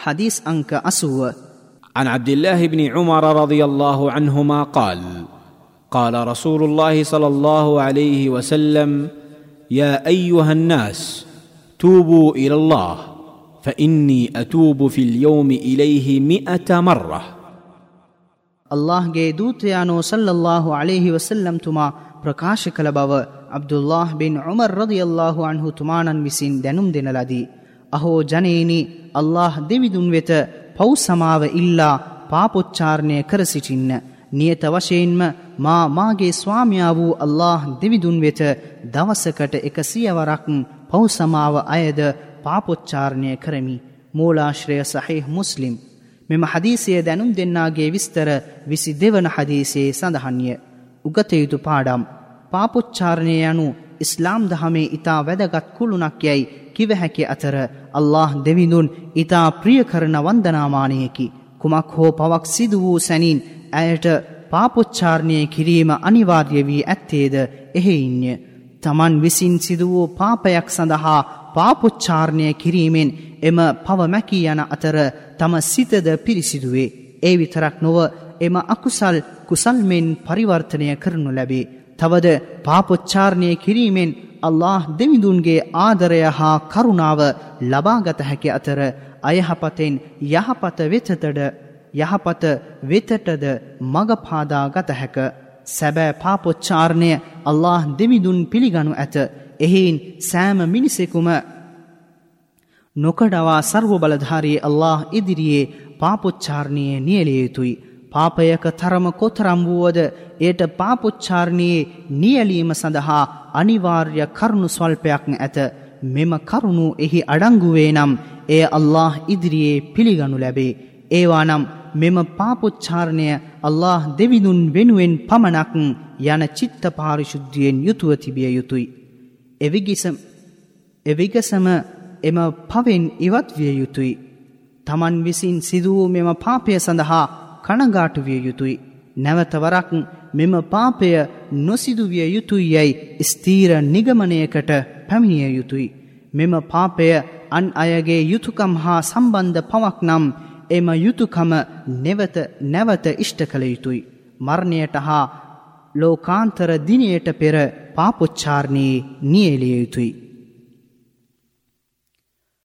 حديث أنك أسوه عن عبد الله بن عمر رضي الله عنهما قال قال رسول الله صلى الله عليه وسلم يا ايها الناس توبوا الى الله فاني اتوب في اليوم اليه مئه مره ಅಲ್ಲಾಹ್ಗೆ ದೂತಯಾನೋ ಸಲ್ಲಲ್ಲಾಹು ಅಲೇಹಿ ವಸಲ್ಲಂ ತುಮಾ ಪ್ರಕಾಶ ಕಲ ಬವ ಅಬ್ದುಲ್ಲಾಹ್ ಬಿನ್ ಉಮರ್ ರದಿಯಲ್ಲಾಹು ಅನ್ಹು ತುಮಾನನ್ ವಿಸಿನ್ ದೆನುಂ ದಿನಲದಿ අහෝ ජනේනි අල්له දෙවිදුන් වෙත පව් සමාව ඉල්ලා පාපොච්චාරණය කර සිටින්න. නියත වශයෙන්ම මා මාගේ ස්වාමයා වූ අල්له දෙවිදුන් වෙත දවසකට එක සියවරක් පව් සමාව අයද පාපොච්චාරණය කරමි. මූලාශ්‍රය සහහිහ මුස්ලිම්. මෙම හදීසය දැනුම් දෙන්නාගේ විස්තර විසි දෙවන හදීසේ සඳහන්ය. උගතයුතු පාඩම්. පාපොච්චාරණය යනු ඉස්ලාම් දහමේ ඉතා වැදගත් කුළුණක් යැයි කිව හැකි අතර අල්له දෙවිඳුන් ඉතා ප්‍රිය කරන වන්දනාමානයකි. කුමක් හෝ පවක් සිදු වූ සැනින් ඇයට පාපොච්චාරණය කිරීම අනිවාර්ය වී ඇත්තේද? එහෙයින්ය. තමන් විසින් සිදු වූ පාපයක් සඳහා පාපොච්චාරණය කිරීමෙන් එම පවමැකී යන අතර තම සිතද පිරිසිදුවේ. ඒ විතරක් නොව එම අකුසල් කුසල්මෙන් පරිවර්තනය කරනු ලැබේ. තවද පාපොච්චාරණය කිරීමෙන් අල්له දෙවිඳුන්ගේ ආදරය හා කරුණාව ලබාගත හැකි අතර අයහපතෙන් යහපත වෙතතට යහපත වෙතටද මගපාදා ගතහැක සැබෑ පාපොච්චාරණය අල්له දෙවිදුන් පිළිගනු ඇත එහෙයින් සෑම මිනිසෙකුම නොකඩවා සර්ව බලධාරී අල්له ඉදිරියේ පාපොච්චාරණයේ නියලිය යුතුයි. පාපයක තරම කොතරම් වුවද එයට පාපොච්චාරණයේ නියලීම සඳහා අනිවාර්ය කරුණු ස්වල්පයක් ඇත මෙම කරුණු එහි අඩංගුවේ නම් එය අල්له ඉදිරියේ පිළිගනු ලැබේ. ඒවා නම් මෙම පාපොච්චාරණය අල්له දෙවිදුන් වෙනුවෙන් පමණක් යන චිත්ත පාරිශුද්ධියෙන් යුතුව තිබිය යුතුයි. එවිගසම එම පවෙන් ඉවත්විය යුතුයි. තමන් විසින් සිදුවූ මෙම පාපය සඳහා කණගාටු විය යුතුයි. නැවතවරක් මෙම පාපය නොසිදුවිය යුතුයි යැයි ස්තීර නිගමනයකට පැමිණිය යුතුයි. මෙම පාපය අන් අයගේ යුතුකම් හා සම්බන්ධ පවක් නම් එම යුතුකම නෙවත නැවත ඉෂ්ට කළ යුතුයි. මරණයට හා ලෝකාන්තර දිනයට පෙර පාපොච්චාරණයේ නියලිය යුතුයි.